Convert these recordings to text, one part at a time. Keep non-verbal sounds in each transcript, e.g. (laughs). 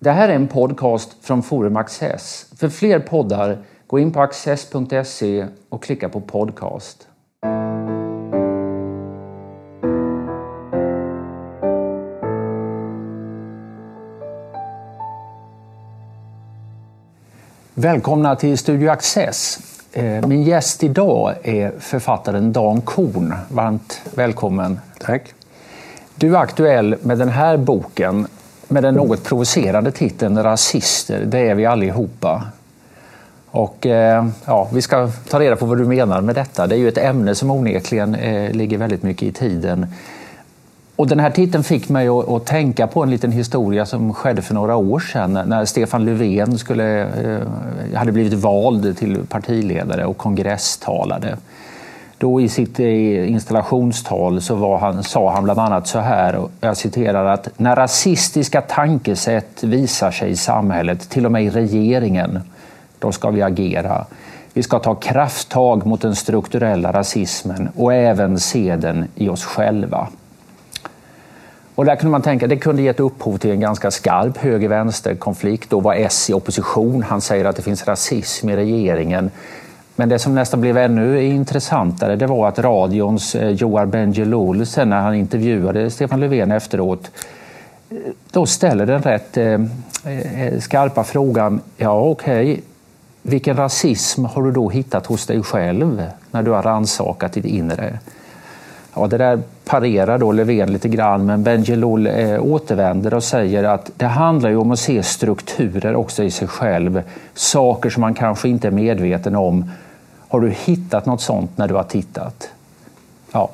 Det här är en podcast från Forum Access. För fler poddar, gå in på access.se och klicka på podcast. Välkomna till Studio Access. Eh, min gäst idag är författaren Dan Korn. Varmt välkommen. Tack. Du är aktuell med den här boken med den något provocerande titeln Rasister, det är vi allihopa. Och, eh, ja, vi ska ta reda på vad du menar med detta. Det är ju ett ämne som onekligen eh, ligger väldigt mycket i tiden. Och den här titeln fick mig att, tänka på en liten historia som skedde för några år sedan när Stefan Löfven skulle, eh, hade blivit vald till partiledare och kongresstalade. Då i sitt eh, installationstal så var han, sa han bland annat så här, och jag citerar att när rasistiska tankesätt visar sig i samhället, till och med i regeringen, då ska vi agera. Vi ska ta krafttag mot den strukturella rasismen och även se den i oss själva. Och där kunde man tänka det kunde gett upphov till en ganska skarp höger-vänster-konflikt. Då var S i opposition. Han säger att det finns rasism i regeringen. Men det som nästan blev ännu intressantare det var att radions eh, Joar Bendjelloul sen när han intervjuade Stefan Löfven efteråt eh, då ställer den rätt eh, eh skarpa frågan, ja okej, okay, vilken rasism har du då hittat hos dig själv när du har rannsakat ditt inre? Ja, det där parerar då Löfven lite grann, men Bendjelloul eh, återvänder och säger att det handlar ju om att se strukturer också i sig själv. Saker som man kanske inte är medveten om har du hittat något sånt när du har tittat? Ja,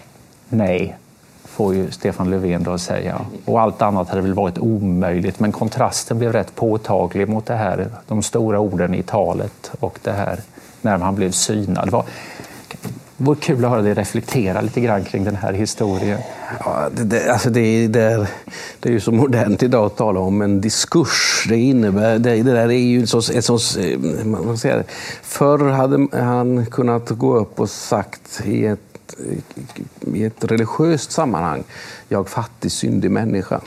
nej, får ju Stefan Löfven då säga. Och allt annat hade väl varit omöjligt, men kontrasten blev rätt påtaglig mot det här, de stora orden i talet och det här när han blev synad. Det var, det vore kul att höra dig reflektera lite grann kring den här historien. Ja, det, det, alltså det, det, är, det är ju så modernt idag att tala om en diskurs. Det innebär, det, det där är ju en sånt, ett sånt, eh, man säger, Förr hade han kunnat gå upp och sagt i ett, i ett religiöst sammanhang, jag fattig syndig människa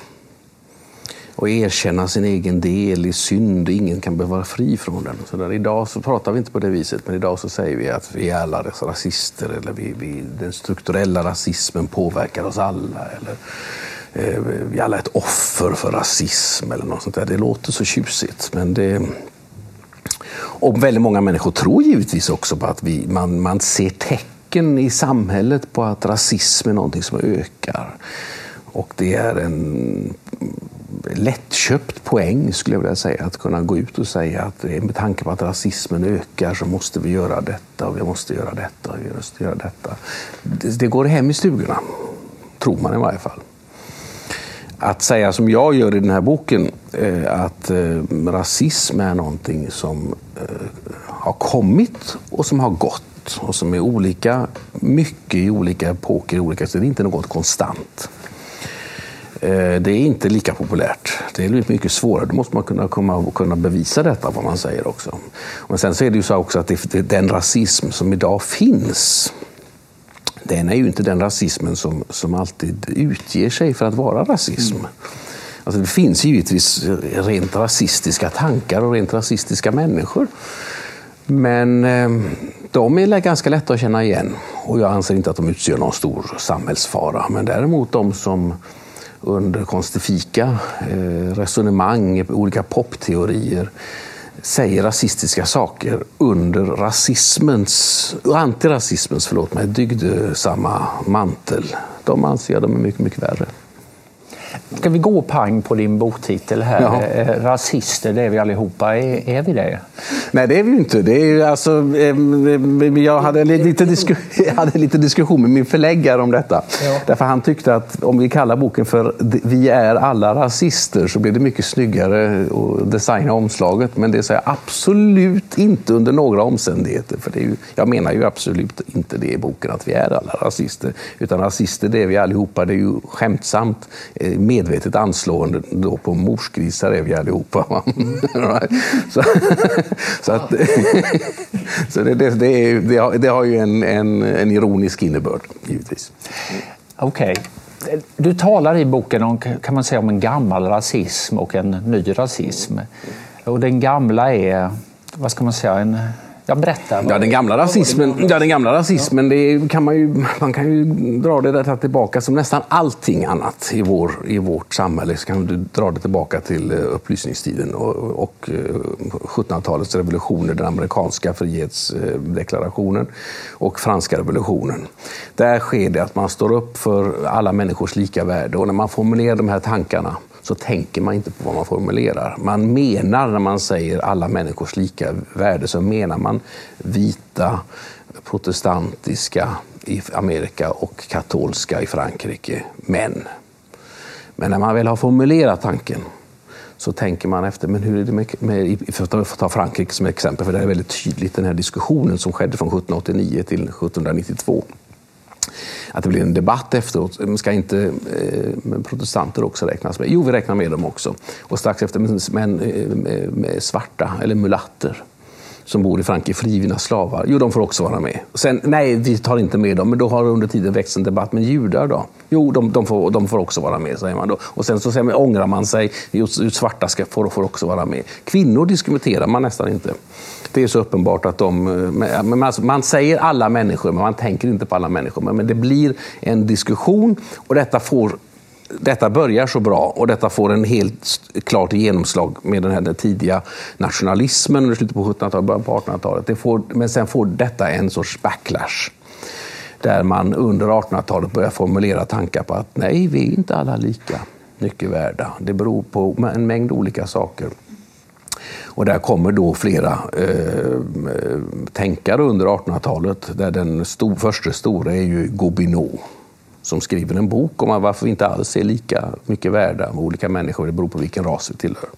och erkänna sin egen del i synd. Ingen kan behöva vara fri från den. Så där, idag så pratar vi inte på det viset, men idag så säger vi att vi är alla rasister eller vi, vi, den strukturella rasismen påverkar oss alla. Eller, eh, vi är alla ett offer för rasism eller något sånt där. Det låter så tjusigt, men det... Och väldigt många människor tror givetvis också på att vi, man, man ser tecken i samhället på att rasism är någonting som ökar. Och det är en lättköpt poäng skulle jag vilja säga. Att kunna gå ut och säga att eh, med tanke på att rasismen ökar så måste vi göra detta och vi måste göra detta och vi måste göra detta. Det, det går hem i stugorna, tror man i varje fall. Att säga som jag gör i den här boken, eh, att eh, rasism är någonting som har kommit och som har gått och som är olika mycket i olika epoker, olika, så det är inte något konstant. Eh, det är inte lika populärt. Det är mycket svårare. Då måste man kunna, komma kunna bevisa detta, vad man säger också. Men sen så är det ju så också att det, den rasism som idag finns, den är ju inte den rasismen som, som alltid utger sig för att vara rasism. Mm. Alltså det finns givetvis rent rasistiska tankar och rent rasistiska människor. Men ehm, de är ganska lätta att känna igen och jag anser inte att de utgör någon stor samhällsfara. Men däremot de som under konstifika eh, resonemang, olika popteorier säger rasistiska saker under rasismens, antirasismens förlåt mig, dygdesamma mantel. De anser jag de är mycket, mycket värre. Ska vi gå pang på din boktitel här? Ja. Eh, rasister, det är vi allihopa. Är, är vi det? Nej, det är vi ju inte. Det är ju alltså, jag, hade lite (laughs) jag hade lite diskussion med min förläggare om detta. Ja. Därför han tyckte att om vi kallar boken för Vi är alla rasister så blir det mycket snyggare att designa omslaget. Men det säger jag absolut inte under några omständigheter. För det är ju, jag menar ju absolut inte det i boken, att vi är alla rasister. Utan rasister, det är vi allihopa. Det är ju skämtsamt eh, medvetet anslående då på morsgrisar är vi allihopa. (laughs) så, (laughs) så, att, (laughs) så det, det, det, är, det, har, det har ju en, en, en ironisk innebörd, givetvis. Okej. Okay. Du talar i boken om, kan man säga, om en gammal rasism och en ny rasism. Och den gamla är, vad ska man säga, en Ja, berätta. Ja, den gamla rasismen, ja, den gamla rasismen det kan man, ju, man kan ju dra det där tillbaka som nästan allting annat i, vår, i vårt samhälle. Så kan du dra det tillbaka till eh, upplysningstiden och, och 1700-talets eh, revolutioner, den amerikanska frihetsdeklarationen och franska revolutionen. Där sker det att man står upp för alla människors lika värde och när man formulerar de här tankarna så tänker man inte på vad man formulerar. Man menar när man säger alla människors lika värde så menar man vita, protestantiska i Amerika och katolska i Frankrike män. Men när man väl har formulerat tanken så tänker man efter, men hur är det med, med för att ta Frankrike som exempel, för det är väldigt tydligt den här diskussionen som skedde från 1789 till 1792 att det blir en debatt efteråt. Ska inte eh, protestanter också räknas med? Jo, vi räknar med dem också. Och strax efter men eh, med svarta, eller mulatter som bor i Frankrike, frigivna slavar. Jo, de får också vara med. Sen, nej, vi tar inte med dem, men då har det under tiden växt en debatt. Men judar då? Jo, de, de, får, de får också vara med, säger man då. Och sen så säger man, ångrar man sig, just, svarta ska, får, får också vara med. Kvinnor diskuterar man nästan inte. Det är så uppenbart att de... Eh, men alltså, man säger alla människor, men man tänker inte på alla människor. Men det blir en diskussion och detta får detta börjar så bra och detta får en helt klart genomslag med den här den tidiga nationalismen under slutet på 1700-talet, början på 1800-talet. men sen får detta en sorts backlash där man under 1800-talet börjar formulera tankar på att nej, vi är inte alla lika mycket värda. Det beror på en mängd olika saker. Och där kommer då flera eh, tänkare under 1800-talet, där den stor, första stora är ju Gobineau som skriver en bok om varför vi inte alls är lika mycket värda med olika människor. Det beror på vilken ras vi tillhör.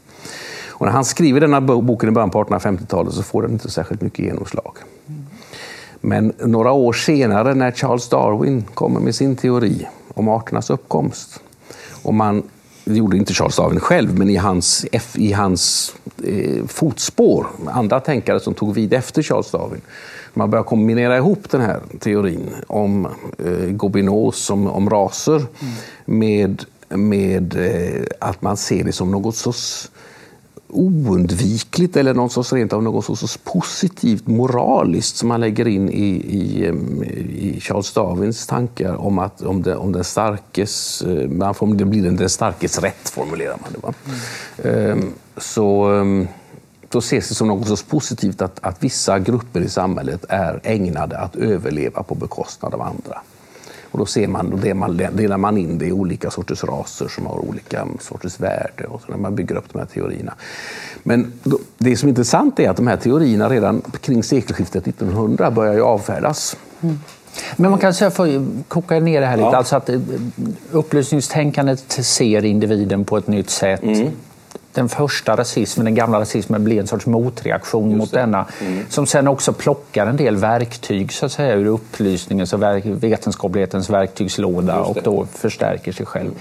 Och när han skriver denna boken i början på 1850-talet så får den inte särskilt mycket genomslag. Men några år senare när Charles Darwin kommer med sin teori om arternas uppkomst och man det gjorde inte Charles Darwin själv, men i hans, i hans eh, fotspår, andra tänkare som tog vid efter Charles Darwin, man börjar kombinera ihop den här teorin om eh, Gobineaus, om, om raser, mm. med, med eh, att man ser det som något sorts oundvikligt eller någon sorts, rent av något sorts positivt moraliskt som man lägger in i, i, i Charles Darwins tankar om att om, det, om den starkes, eh, man får, det blir den starkes rätt, formulerar man det. Va? Mm. Så ehm, då ses det som något sorts positivt att, att vissa grupper i samhället är ägnade att överleva på bekostnad av andra. Och då ser man, delar man in det i olika sorters raser som har olika sorters värde och så när man bygger upp de här teorierna. Men då, det som är intressant är att de här teorierna redan kring sekelskiftet 1900 börjar ju avfärdas. Mm. Men man kan säga, för koka ner det här lite, ja. alltså att eh, upplysningstänkandet ser individen på ett nytt sätt. Mm den första rasismen, den gamla rasismen, blir en sorts motreaktion mot denna. Mm. Som sen också plockar en del verktyg så att säga, ur upplysningens och vetenskaplighetens verktygslåda och då förstärker sig själv.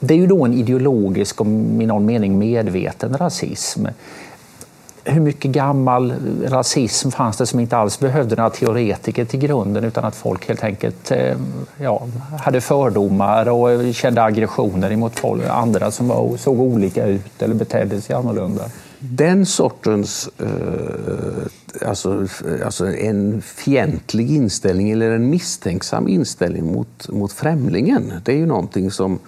Det är ju då en ideologisk och i någon mening medveten rasism hur mycket gammal rasism fanns det som inte alls behövde några teoretiker till grunden utan att folk helt enkelt eh, ja, hade fördomar och eh, kände aggressioner mot andra som var, såg olika ut eller betedde sig annorlunda? Den sortens, eh, alltså, alltså en fientlig inställning eller en misstänksam inställning mot, mot främlingen, det är ju någonting som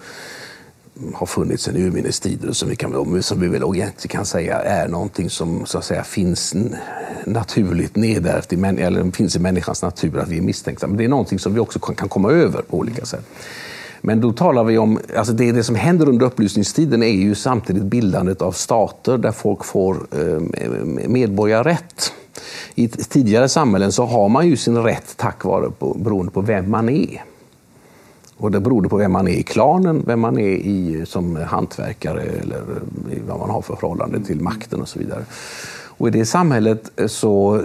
har funnits sedan urminnes tider och som vi, kan, som vi väl egentligen kan säga är någonting som så att säga, finns naturligt nedärvt i, eller finns i människans natur, att vi är misstänksamma. Det är någonting som vi också kan komma över på olika sätt. Men då talar vi om, alltså det, det som händer under upplysningstiden är ju samtidigt bildandet av stater där folk får eh, medborgarrätt. I tidigare samhällen så har man ju sin rätt tack vare på, beroende på vem man är. Och det beror på vem man är i klanen, vem man är i, som hantverkare eller vad man har för förhållande till makten och så vidare. Och I det samhället eh, så eh,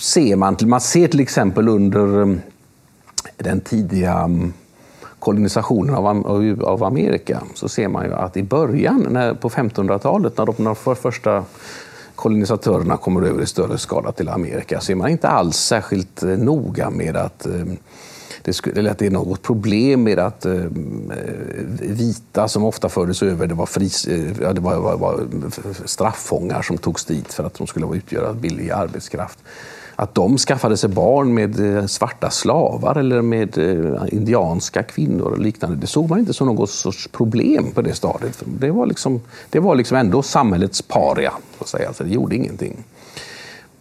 ser man, man ser till exempel under eh, den tidiga mm, kolonisationen av, av Amerika så ser man ju att i början, när, på 1500-talet, när de första kolonisatörerna kommer över i större skala till Amerika, så är man inte alls särskilt noga med att det, skulle, eller att det är något problem med att eh, vita som ofta fördes över, det var, fris, eh, det var, var, var straffångar som togs dit för att de skulle utgöra billig arbetskraft att de skaffade sig barn med eh, svarta slavar eller med eh, indianska kvinnor och liknande. Det såg man inte som något sorts problem på det stadiet. Det var liksom, det var liksom ändå samhällets paria, så att säga. Alltså det gjorde ingenting.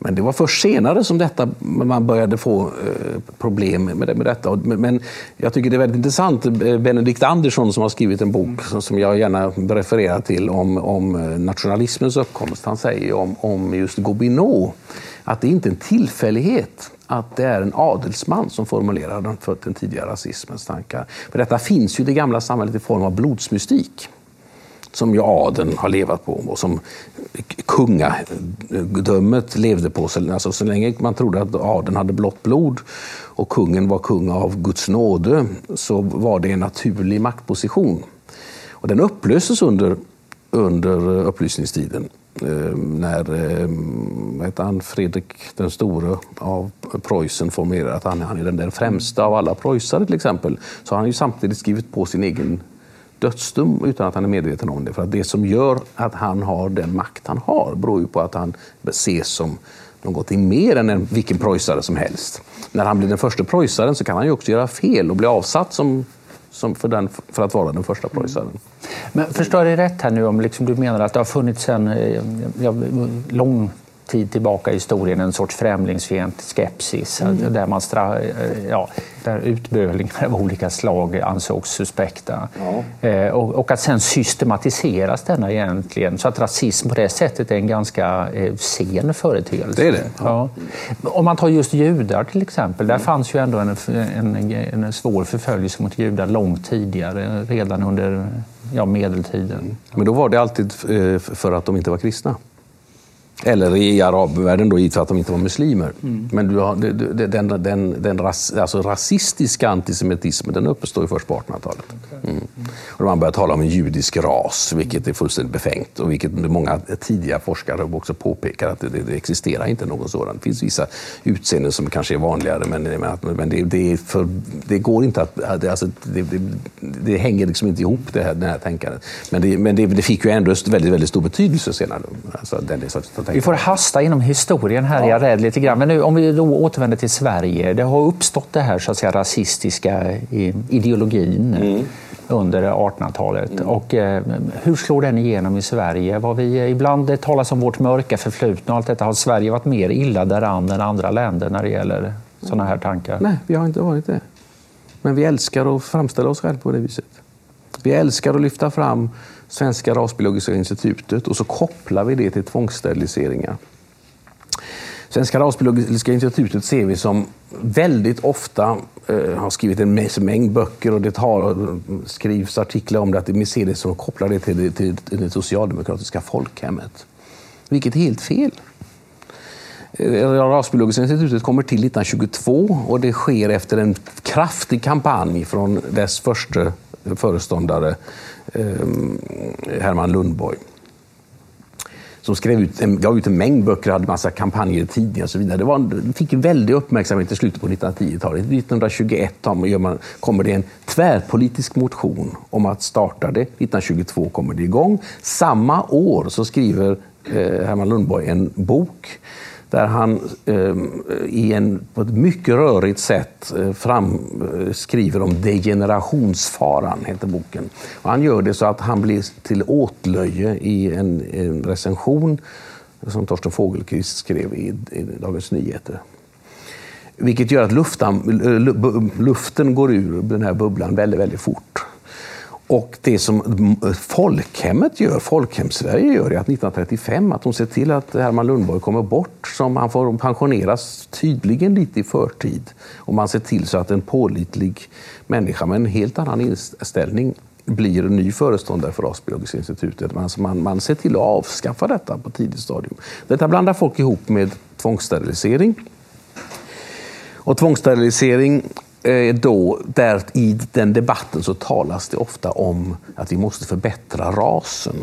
Men det var först senare som detta, man började få eh, problem med, med detta. Men jag tycker det är väldigt intressant. Eh, Benedikt Andersson som har skrivit en bok som jag gärna refererar till om, om eh, nationalismens uppkomst. Han säger om, om just Gobineau att det inte är en tillfällighet att det är en adelsman som formulerar den, för den tidiga rasismens tankar. För detta finns ju i det gamla samhället i form av blodsmystik som ju adeln har levat på och som kungadömet levde på. Alltså, så länge man trodde att adeln hade blått blod och kungen var kung av Guds nåde så var det en naturlig maktposition. Och den upplöstes under, under upplysningstiden. Eh, när eh, han, Fredrik den store av Preussen formulerar att han, han är den, den främsta av alla preussare till exempel, så har han ju samtidigt skrivit på sin egen dödsdom utan att han är medveten om det. För att det som gör att han har den makt han har beror ju på att han ses som någonting mer än en, vilken preussare som helst. När han blir den första preussaren så kan han ju också göra fel och bli avsatt som som för, den, för att vara den första preussaren. Mm. Men förstår jag dig rätt här nu om liksom du menar att det har funnits en eh, ja, lång tid tillbaka i historien en sorts främlingsfientlig skepsis mm. där, man stra, eh, ja, där utbölingar av olika slag ansågs suspekta. Ja. Eh, och, och, att sen systematiseras denna egentligen så att rasism på det sättet är en ganska eh, sen företeelse. Det är det. Ja. Ja. Om man tar just judar till exempel, där mm. fanns ju ändå en, en, en svår förföljelse mot judar långt tidigare, redan under ja, medeltiden. Men då var det alltid eh, för att de inte var kristna. Eller i arabvärlden då, för att de inte var muslimer. Mm. Men du har, den, den, den ras, alltså rasistiska antisemitismen den uppstår ju först på 1800-talet. Mm. Och man börjar tala om en judisk ras, vilket är fullständigt befängt. Och vilket många tidiga forskare också påpekar att det, det, det existerar inte någon sådan. Det finns vissa utseenden som kanske är vanligare, men, men det, det, för, det går inte att... Alltså, det, hänger liksom inte ihop, det här, det här tänkandet. Men, det, men det, fick ju ändå väldigt, väldigt stor betydelse senare. Alltså, den, vi får hasta inom historien här, ja. jag är rädd lite grann. Men nu, om vi då återvänder till Sverige. Det har uppstått det här så att säga, rasistiska ideologin mm. under 1800-talet. Mm. Och, eh, hur slår den igenom i Sverige? Var vi, ibland det talas om vårt mörka förflutna och allt detta. Har Sverige varit mer illa däran än andra länder när det gäller sådana här tankar? Nej, vi har inte varit det. Men vi älskar att framställa oss själva på det viset. Vi älskar att lyfta fram Svenska rasbiologiska institutet och så kopplar vi det till tvångssteriliseringar. Svenska rasbiologiska institutet ser vi som väldigt ofta eh, har skrivit en mängd böcker och det tar, skrivs artiklar om det, att vi ser det som kopplar det till, till, till det socialdemokratiska folkhemmet. Vilket är helt fel. Eh, rasbiologiska institutet kommer till 1922 och det sker efter en kraftig kampanj från dess första föreståndare eh, Herman Lundborg som skrev ut, gav ut en mängd böcker, hade massa kampanjer i tidningar och så vidare. Det, var, det fick en väldig uppmärksamhet i slutet på 1910-talet. 1921 man, kommer det en tvärpolitisk motion om att starta det. 1922 kommer det igång. Samma år så skriver eh, Herman Lundborg en bok där han eh, i en, på ett mycket rörigt sätt eh, fram, eh, skriver om degenerationsfaran, heter boken. Och han gör det så att han blir till åtlöje i en, en recension som Torsten Fogelqvist skrev i, i Dagens Nyheter. Vilket gör att luftan, eh, luften går ur den här bubblan väldigt, väldigt fort. Och det som folkhemmet gör, Folkhemssverige gör, är att 1935 att de ser till att Herman Lundborg kommer bort, som han får pensioneras tydligen lite i förtid. Och man ser till så att en pålitlig människa med en helt annan inställning blir ny föreståndare för Rasbiologiska institutet. Alltså man, man ser till att avskaffa detta på tidigt stadium. Detta blandar folk ihop med tvångssterilisering. Och tvångssterilisering Eh, då, där i den debatten så talas det ofta om att vi måste förbättra rasen.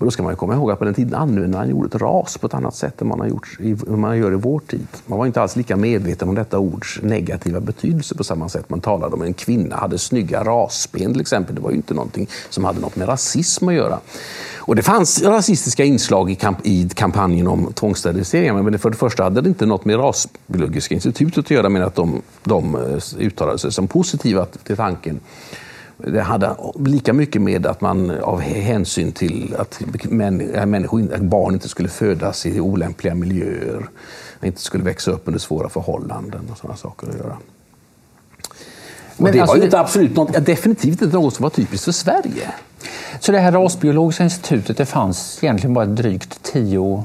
Men då ska man komma ihåg att på den tiden använde man ordet ras på ett annat sätt än man, har gjort i, man gör i vår tid. Man var inte alls lika medveten om detta ords negativa betydelse på samma sätt. Man talade om en kvinna hade snygga rasben till exempel. Det var ju inte någonting som hade något med rasism att göra. Och det fanns rasistiska inslag i, kamp i kampanjen om tvångssteriliseringar, men för det första hade det inte något med Rasbiologiska institutet att göra, men att de, de eh, uttalade sig som positiva till tanken det hade lika mycket med att man av hänsyn till att människor, barn inte skulle födas i olämpliga miljöer, inte skulle växa upp under svåra förhållanden och sådana saker att göra. Men det alltså, var ju inte absolut något, definitivt inte något som var typiskt för Sverige. Så det här rasbiologiska institutet det fanns egentligen bara drygt tio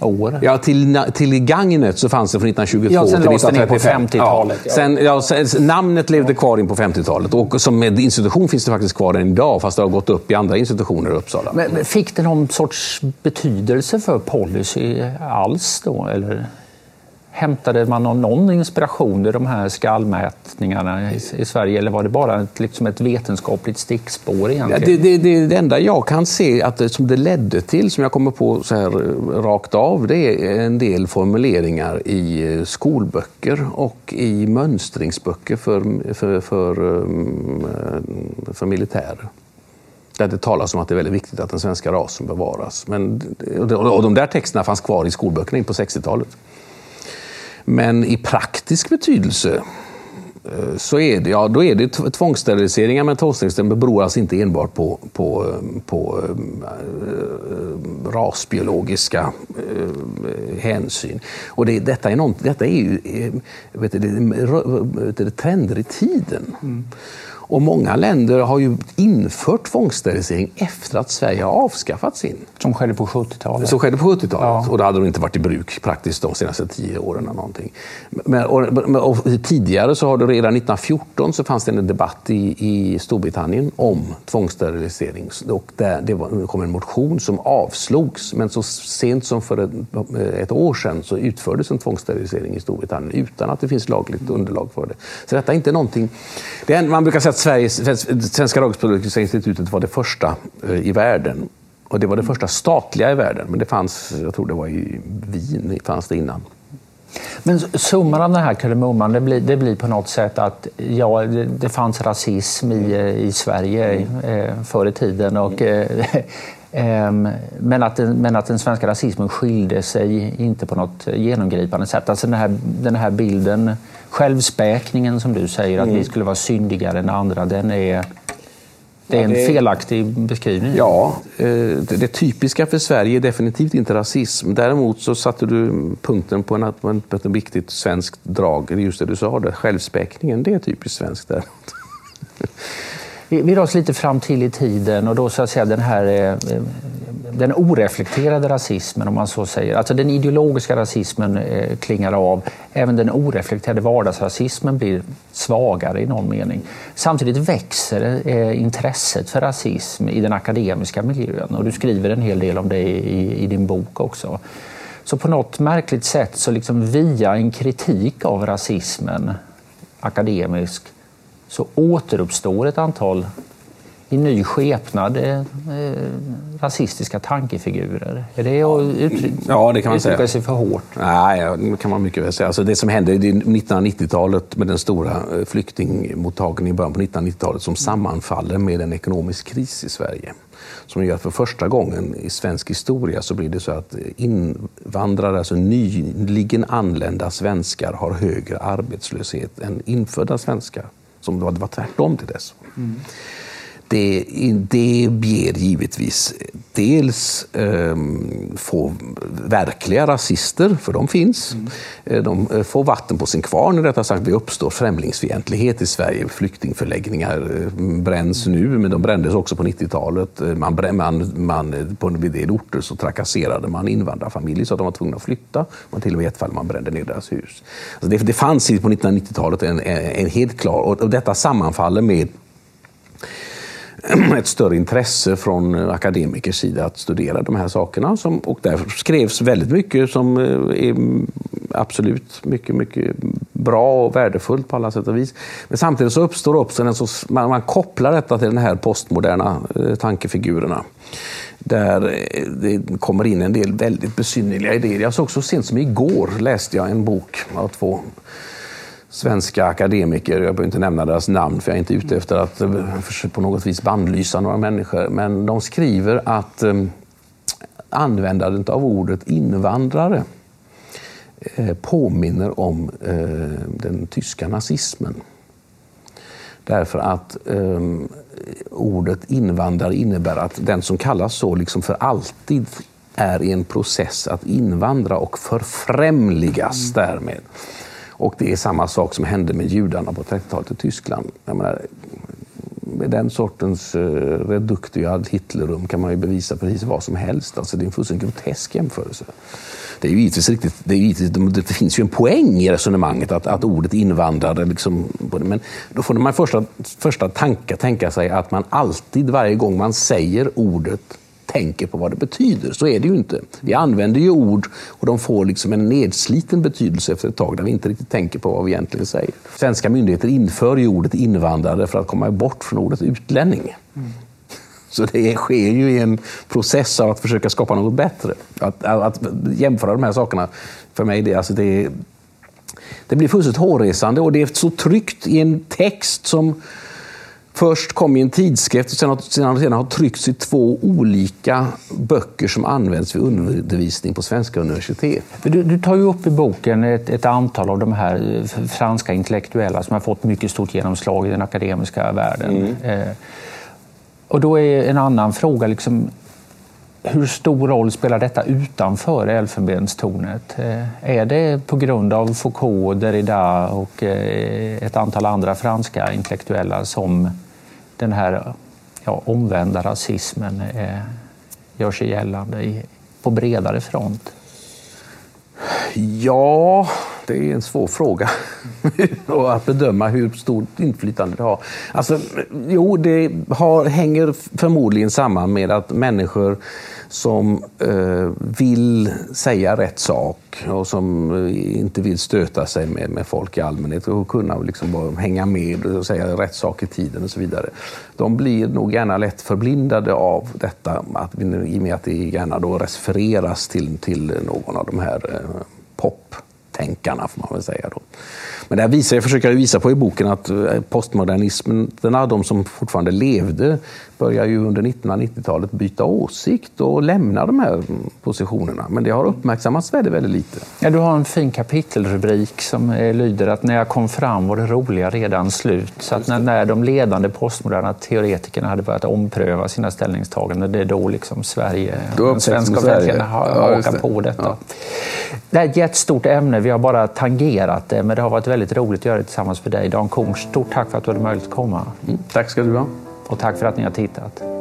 år? Ja, till, till Gagnet så fanns det från 1922 ja, till 1935. på 50-talet. Ja. Sen, ja, sen, namnet levde kvar in på 50-talet och som med institution finns det faktiskt kvar än idag fast det har gått upp i andra institutioner i Uppsala. Men, fick det någon sorts betydelse för policy alls då? Eller? Hämtade man någon inspiration i de här skallmätningarna i, i Sverige eller var det bara ett, liksom ett vetenskapligt stickspår? Egentligen? Det, det, det, det enda jag kan se att det, som det ledde till, som jag kommer på så här rakt av, det är en del formuleringar i eh, skolböcker och i mönstringsböcker för, för, för, eh, för militärer där det talas om att det är väldigt viktigt att den svenska rasen bevaras. Men, och de där texterna fanns kvar i skolböckerna in på 60-talet. Men i praktisk betydelse eh, så är det, ja, då är det tvångssteriliseringar, men tvångssteriliseringar beror alltså inte enbart på, på, eh, på äh, rasbiologiska äh, hänsyn. Och det, detta, är något, detta är ju äh, vet du, det, vet det, trender i tiden. Mm. Och många länder har ju infört tvångssterilisering efter att Sverige har avskaffat sin. Som skedde på 70-talet. Som skedde på 70-talet. Ja. Och då hade de inte varit i bruk praktiskt de senaste tio åren. Eller någonting. Men, och, och, tidigare, så har det redan 1914, så fanns det en debatt i, i Storbritannien om tvångssterilisering. Och där, det, var, det kom en motion som avslogs, men så sent som för ett, ett år sedan så utfördes en tvångssterilisering i Storbritannien utan att det finns lagligt underlag för det. Så detta är inte någonting... Det är, man brukar säga att Sveriges, Svenska Ragsbiologiska institutet var det första eh, i världen. Och det var det första statliga i världen, men det fanns, jag tror det var i Wien, fanns det innan. Men summan av den här kardemumman, det blir, det blir på något sätt att ja, det, det fanns rasism i, i Sverige eh, förr i tiden. Och, eh, eh, (laughs) men, att den, men att den svenska rasismen skilde sig inte på något genomgripande sätt. Alltså den här, den här bilden självspäkningen som du säger, att mm. vi skulle vara syndigare än andra, den är, det är en felaktig beskrivning. Ja, eh, det typiska för Sverige är definitivt inte rasism. Däremot så satte du punkten på, en, på ett viktigt svenskt drag, just det du sa, det, självspäkningen. Det är typiskt svenskt däremot. Vi, vi dras lite fram till i tiden och då så att säga den här eh, eh, den oreflekterade rasismen, om man så säger. Alltså den ideologiska rasismen eh, klingar av. Även den oreflekterade vardagsrasismen blir svagare i någon mening. Samtidigt växer eh, intresset för rasism i den akademiska miljön och du skriver en hel del om det i, i din bok också. Så på något märkligt sätt, så liksom via en kritik av rasismen akademisk, så återuppstår ett antal i ny skepnad eh, rasistiska tankefigurer? Är det att uttrycka, ja, det kan man säga. sig för hårt? Nej, det kan man mycket väl säga. Alltså det som hände i 1990-talet med den stora eh, flyktingmottagningen i början på 1990-talet som sammanfaller med en ekonomisk kris i Sverige som gör att för första gången i svensk historia så blir det så att invandrare, alltså nyligen anlända svenskar, har högre arbetslöshet än infödda svenskar. Som det var tvärtom till dess. Mm det, det ger givetvis dels eh, få verkliga rasister, för de finns. Mm. De eh, får vatten på sin kvarn, rättare sagt. Det uppstår främlingsfientlighet i Sverige. Flyktingförläggningar eh, bränns nu, men de brändes också på 90-talet. Man, man, man, på en del orter så trakasserade man invandrarfamiljer så att de var tvungna att flytta. Man till och med i ett fall man brände ner deras hus. Alltså det, det fanns på 1990-talet en, en, helt klar, och detta sammanfaller med (clears throat) ett större intresse från eh, akademikers sida att studera de här sakerna. Som, och där skrevs väldigt mycket som eh, är absolut mycket, mycket bra och värdefullt på alla sätt och vis. Men samtidigt så uppstår också en så, man, man kopplar detta till de här postmoderna eh, tankefigurerna. där eh, det kommer in en del väldigt besynnerliga idéer. Jag såg så sent som igår läste jag en bok av två svenska akademiker. Jag behöver inte nämna deras namn för jag är inte ute efter att eh, på något vis bandlysa några människor. Men de skriver att eh, användandet av ordet invandrare eh, påminner om den tyska nazismen. Därför att ordet invandrare innebär att den som kallas så liksom för alltid är i en process att invandra och förfrämligas mm. därmed. Och det är samma sak som hände med judarna på 30-talet i Tyskland. Jag menar, med den sortens eh, uh, reduktiv ad Hitlerum kan man ju bevisa precis vad som helst. Alltså, det är en fullständigt grotesk jämförelse. Det, är ju givetvis riktigt, det, är givetvis, det finns ju en poäng i resonemanget att, att ordet invandrare... Liksom, men då får man första, första tanke tänka sig att man alltid, varje gång man säger ordet tänker på vad det betyder. Så är det ju inte. Vi använder ju ord och de får liksom en nedsliten betydelse efter ett tag där vi inte riktigt tänker på vad vi egentligen säger. Svenska myndigheter inför ju ordet invandrare för att komma bort från ordet utlänning. Mm. (laughs) Så det sker ju i en process av att försöka skapa något bättre. Att, att jämföra de här sakerna, för mig, det, alltså det, det blir fullständigt hårresande och det är så tryggt i en text som först kom i en tidskrift och sedan, sedan, sedan har tryckts i två olika böcker som används vid undervisning på svenska universitet. Du, du tar ju upp i boken ett, ett, antal av de här franska intellektuella som har fått mycket stort genomslag i den akademiska världen. Mm. Eh, och då är en annan fråga, liksom, hur stor roll spelar detta utanför Elfenbenstornet? Eh, är det på grund av Foucault, Derrida och eh, ett antal andra franska intellektuella som den här ja, omvända rasismen eh, gör sig gällande på bredare front? Ja, det är en svår fråga (laughs) att bedöma hur stort inflytande det har. Alltså, jo, det har, hänger förmodligen samman med att människor som eh, vill säga rätt sak och som eh, inte vill stöta sig med, med folk i allmänhet och kunna liksom bara hänga med och säga rätt sak i tiden och så vidare. De blir nog gärna lätt förblindade av detta att, i och med att det gärna då refereras till, till någon av de här eh, pop tänkarna får man väl säga. Då. Men det visar, jag försöker visa på i boken att eh, postmodernismerna, de som fortfarande levde, börjar ju under 1990-talet byta åsikt och lämna de här positionerna. Men det har uppmärksammats väldigt, väldigt lite. Ja, du har en fin kapitelrubrik som lyder att när jag kom fram var det roliga redan slut. Så att när, när de ledande postmoderna teoretikerna hade börjat ompröva sina ställningstaganden, det är då liksom Sverige, då de svenska verkligen har ja, hakat på detta. Ja. Det är ett jättestort ämne, vi har bara tangerat det, men det har varit väldigt roligt att göra det tillsammans med dig. Dan Korn, stort tack för att du hade möjlighet att komma. Mm, tack ska du ha. Och tack för att ni har tittat.